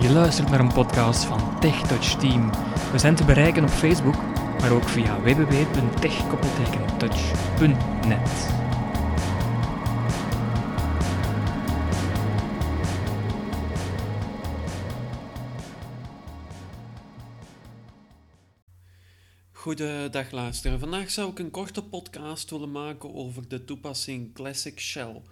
Je luistert naar een podcast van TechTouch Team. We zijn te bereiken op Facebook, maar ook via www.tech-touch.net. Goedendag luisteren. Vandaag zou ik een korte podcast willen maken over de toepassing Classic Shell.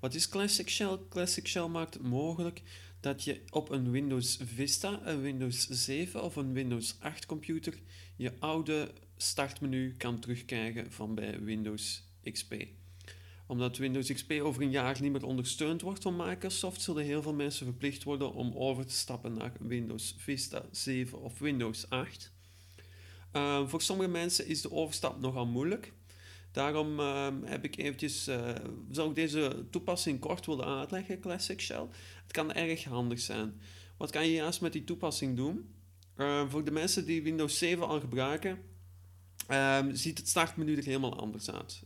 Wat is Classic Shell? Classic Shell maakt het mogelijk dat je op een Windows Vista, een Windows 7 of een Windows 8 computer je oude startmenu kan terugkrijgen van bij Windows XP. Omdat Windows XP over een jaar niet meer ondersteund wordt door Microsoft, zullen heel veel mensen verplicht worden om over te stappen naar Windows Vista 7 of Windows 8. Uh, voor sommige mensen is de overstap nogal moeilijk. Daarom uh, heb ik eventjes, uh, zou ik deze toepassing kort willen uitleggen, Classic Shell. Het kan erg handig zijn. Wat kan je juist met die toepassing doen? Uh, voor de mensen die Windows 7 al gebruiken, um, ziet het startmenu er helemaal anders uit.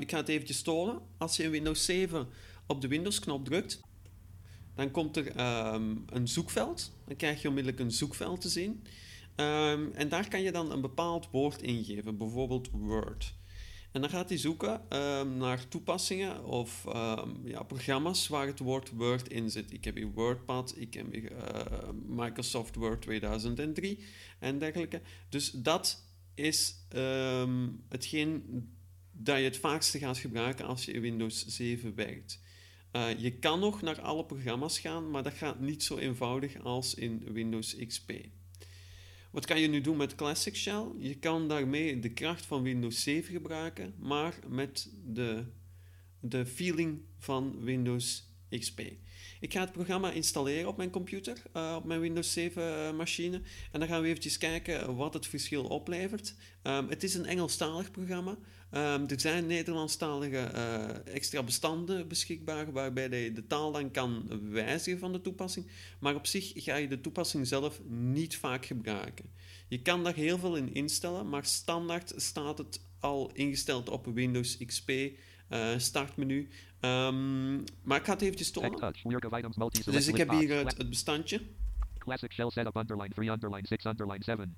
Ik ga het eventjes tonen. Als je in Windows 7 op de Windows-knop drukt, dan komt er een zoekveld. Dan krijg je onmiddellijk een zoekveld te zien. En daar kan je dan een bepaald woord ingeven, bijvoorbeeld Word. En dan gaat hij zoeken um, naar toepassingen of um, ja, programma's waar het woord Word in zit. Ik heb hier WordPad, ik heb hier uh, Microsoft Word 2003 en dergelijke. Dus dat is hetgeen dat je het vaakste gaat gebruiken als je in Windows 7 werkt. Uh, je kan nog naar alle programma's gaan, maar dat gaat niet zo eenvoudig als in Windows XP. Wat kan je nu doen met Classic Shell? Je kan daarmee de kracht van Windows 7 gebruiken, maar met de, de feeling van Windows XP. Ik ga het programma installeren op mijn computer, uh, op mijn Windows 7 machine. En dan gaan we eventjes kijken wat het verschil oplevert. Um, het is een Engelstalig programma. Um, er zijn Nederlandstalige uh, extra bestanden beschikbaar waarbij je de taal dan kan wijzigen van de toepassing. Maar op zich ga je de toepassing zelf niet vaak gebruiken. Je kan daar heel veel in instellen, maar standaard staat het al ingesteld op Windows XP uh, startmenu. Um, maar ik ga het eventjes tonen. Dus ik heb hier het, het bestandje. Classic Shell Setup underline 3 underline 6 underline 7.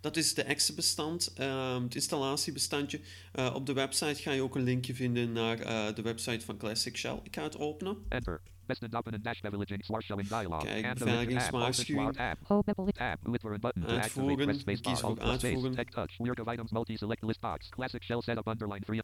Dat is de exe-bestand, uh, het installatiebestandje. Uh, op de website ga je ook een linkje vinden naar uh, de website van Classic Shell. Ik ga het openen. Enter. Beste dappen en dash beveiliging slash shell in dialog. Kijk, beveiligingswaarschuwing. Uitvoeren. Kies voor uitvoeren. Tech touch. Weird of items multi-select list box. Classic Shell Setup underline 3.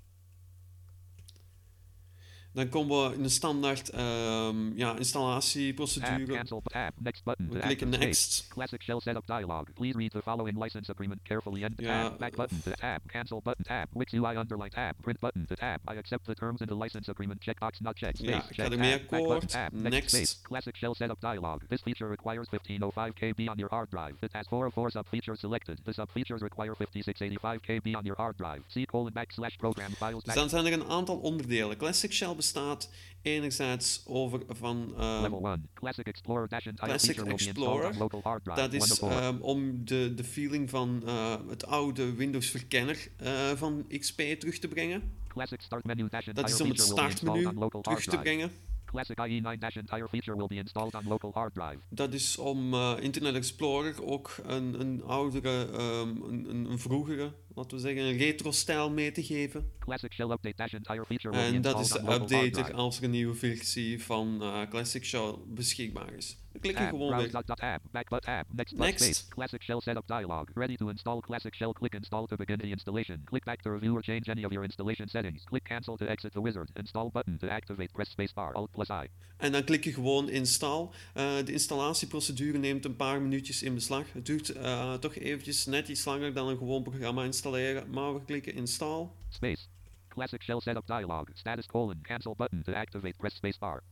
Dan komen we in de standaard um, ja, installatieprocedure. Tab. Next button. We klikken next. Classic shell setup dialog. Please read the following license agreement carefully and Ja. tab. Back button to tab. Cancel button tab. Wix UI underline tab. Print button to tab. I accept the terms in the license agreement. Checkbox not checked. Space. Ja, ik ga ermee button akkoord. tab. Next. space. Classic shell setup dialog. This feature requires 1505 KB on your hard drive. It has 404 subfeatures selected. The subfeatures require 5685 KB on your hard drive. C colon backslash program files. Dus dan zijn er een aantal onderdelen. Classic Shell bestaat enerzijds over van uh, Level 1. Classic Explorer Classic. Dat is 1 to 4. um, om de, de feeling van uh, het oude Windows verkenner uh, van XP terug te brengen. Classic start menu dash Dat is om het installed startmenu terug te brengen. Classic IE9 dash entire feature will be installed on local hard drive. Dat is om Internet Explorer ook een, een oudere, um, een, een, een vroegere, laten we zeggen, een retro-stijl mee te geven. Classic shell update dash entire feature En dat is drive. als er een nieuwe versie van uh, Classic Shell beschikbaar is. Klikken Tab, gewoon weer. tab, back tab, next, Next. classic shell setup dialog, ready to install classic shell, click install to begin the installation, click back to review or change any of your installation settings, click cancel to exit the wizard, install button to activate, press spacebar, alt plus I. En dan klik je gewoon install. Uh, de installatieprocedure neemt een paar minuutjes in beslag. Het duurt uh, toch eventjes net iets langer dan een gewoon programma installeren. Maar we klikken install. Space. Classic shell setup dialog, status colon, cancel button to activate, press spacebar.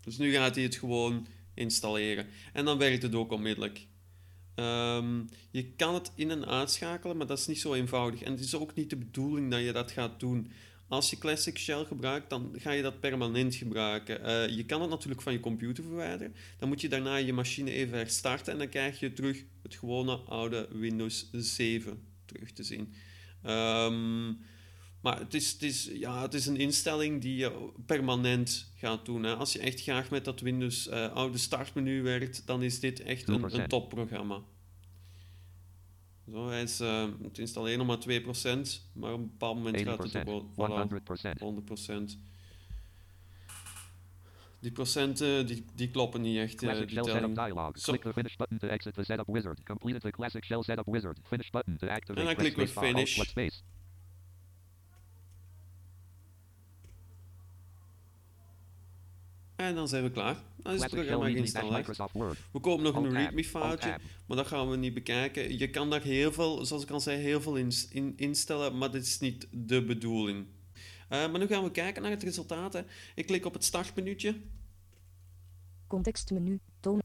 Dus nu gaat hij het gewoon installeren. En dan werkt het ook onmiddellijk. Um, je kan het in- en uitschakelen, maar dat is niet zo eenvoudig. En het is ook niet de bedoeling dat je dat gaat doen. Als je Classic Shell gebruikt, dan ga je dat permanent gebruiken. Uh, je kan het natuurlijk van je computer verwijderen. Dan moet je daarna je machine even herstarten en dan krijg je terug het gewone oude Windows 7 terug te zien. Um, Maar het is, het, is, ja, het is een instelling die je permanent gaat doen. Hè. Als je echt graag met dat Windows eh, oude startmenu werkt, dan is dit echt een, een 2%. topprogramma. Zo, hij is, eh, het installeren nog maar 2%, maar op een bepaald moment gaat het 80%, er wel voilà, 100%. 100%. Die procenten die, die kloppen niet echt. Classic die Shell Setup telling. dialog. Zo. Click the Finish button to exit the Setup Wizard. Completed the Classic Shell Setup Wizard. Finish button to activate. En dan klikken we Finish. space. En dan zijn we klaar. Dan is het programma geïnstalleerd. We komen nog een readme-foutje, maar dat gaan we niet bekijken. Je kan daar heel veel, zoals ik al zei, heel veel in, in instellen, maar dit is niet de bedoeling. Eh, maar nu gaan we kijken naar het resultaat. hè. Ik klik op het startmenuutje. Contextmenu. Toon.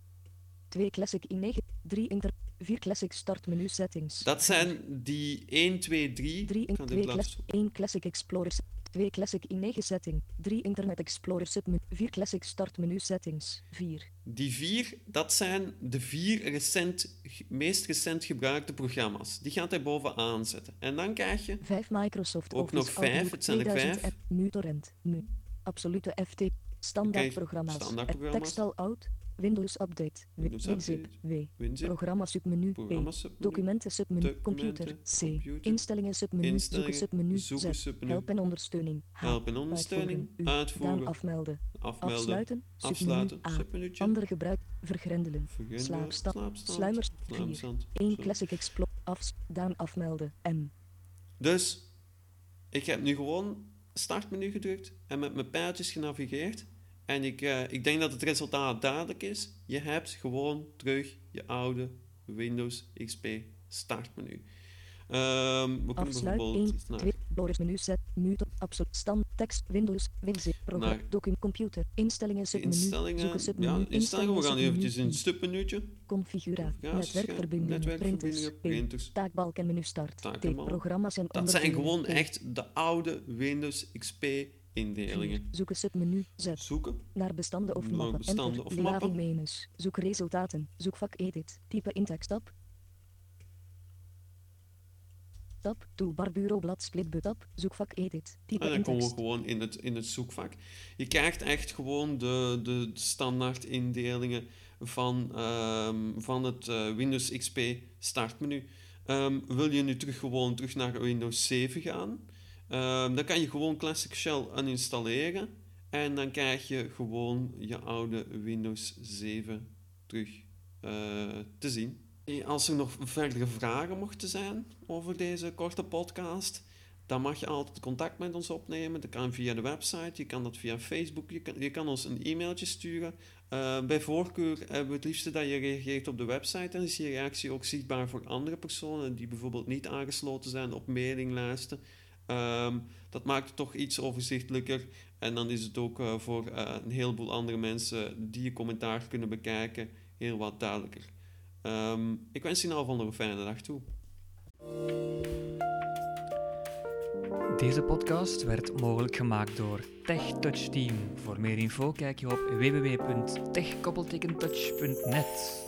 2 Classic i9. 3 Inter. 4 Classic startmenu settings. Dat zijn die 1, 2, 3. 3 Ik in ga 2 dit laten Classic 1 Classic Explorer. 2 Classic i9 setting. 3 Internet Explorer submenu. 4 Classic startmenu settings. 4. Die vier, dat zijn de vier recent, meest recent gebruikte programma's. Die gaat hij bovenaan zetten. En dan krijg je 5 Microsoft Ook Office nog vijf, Outlook het zijn er 2000 vijf. app. Nu torrent. Nu. Absolute FT. Standaardprogramma's. standaardprogramma's. Tekstal out. Windows Update. Windows WinZip. W. WinZip, Programma submenu. P. programma submenu, Documenten submenu. Documenten, Computer. C. computer, Instellingen submenu. instellingen, zoeken submenu. zoeken submenu, Help en ondersteuning. H. help en ondersteuning, Uitvoeren. Uitvoeren, Daan afmelden. afmelden, Afsluiten. afsluiten, Submenu A. Andere gebruik. Vergrendelen. vergundelen, Slaapstand. slaapstand, Sluimers. 4. slaapstand, 1 zo. Classic Explo. Af. Daan afmelden. M. Dus, ik heb nu gewoon startmenu gedrukt en met mijn pijltjes genavigeerd. En ik, eh, ik denk dat het resultaat duidelijk is. Je hebt gewoon terug je oude Windows XP startmenu. Ehm, we kunnen Afsluit 1, bijvoorbeeld naar 2, Boris menu set, nu tot absoluut stand, tekst, Windows, WinZip, programma, Naar- document, computer, instellingen, submenu, instellingen. zoeken submenu, Ja, instellingen. We gaan eventjes in het stupmenuutje. configura, Configuraties, netwerkverbindingen, netwerkverbindingen, printers, printers. taakbalk en menu start, T, Takenbalk. programma's en Dat zijn gewoon echt de oude Windows XP indelingen. zoeken submenu, Z, Zoeken. naar bestanden of Naar mappen, bestanden enter, of mappen. menus, zoek resultaten, zoekvak edit, type in teksttab, tab, toolbar bureaublad splitbut tab, zoekvak edit, type En dan in komen we tekst, gewoon in het, in het zoekvak. Je krijgt echt gewoon de, de standaard indelingen van, ehm, van het eh, Windows XP startmenu. Ehm, wil je nu terug gewoon terug naar Windows 7 gaan, ehm, dan kan je gewoon Classic Shell uninstalleren. En dan krijg je gewoon je oude Windows 7 terug eh, te zien. Als er nog verdere vragen mochten zijn over deze korte podcast, dan mag je altijd contact met ons opnemen. Dat kan via de website, je kan dat via Facebook, je kan, je kan ons een e-mailtje sturen. Eh, bij voorkeur hebben we het liefste dat je reageert op de website. Dan is je reactie ook zichtbaar voor andere personen die bijvoorbeeld niet aangesloten zijn op mailinglijsten. Ehm, dat maakt het toch iets overzichtelijker. En dan is het ook eh, voor eh, een heleboel andere mensen die je commentaar kunnen bekijken heel wat duidelijker. Ehm, ik wens je geval nog een fijne dag toe. Deze podcast werd mogelijk gemaakt door TechTouch Team. Voor meer info kijk je op www.tech-touch.net.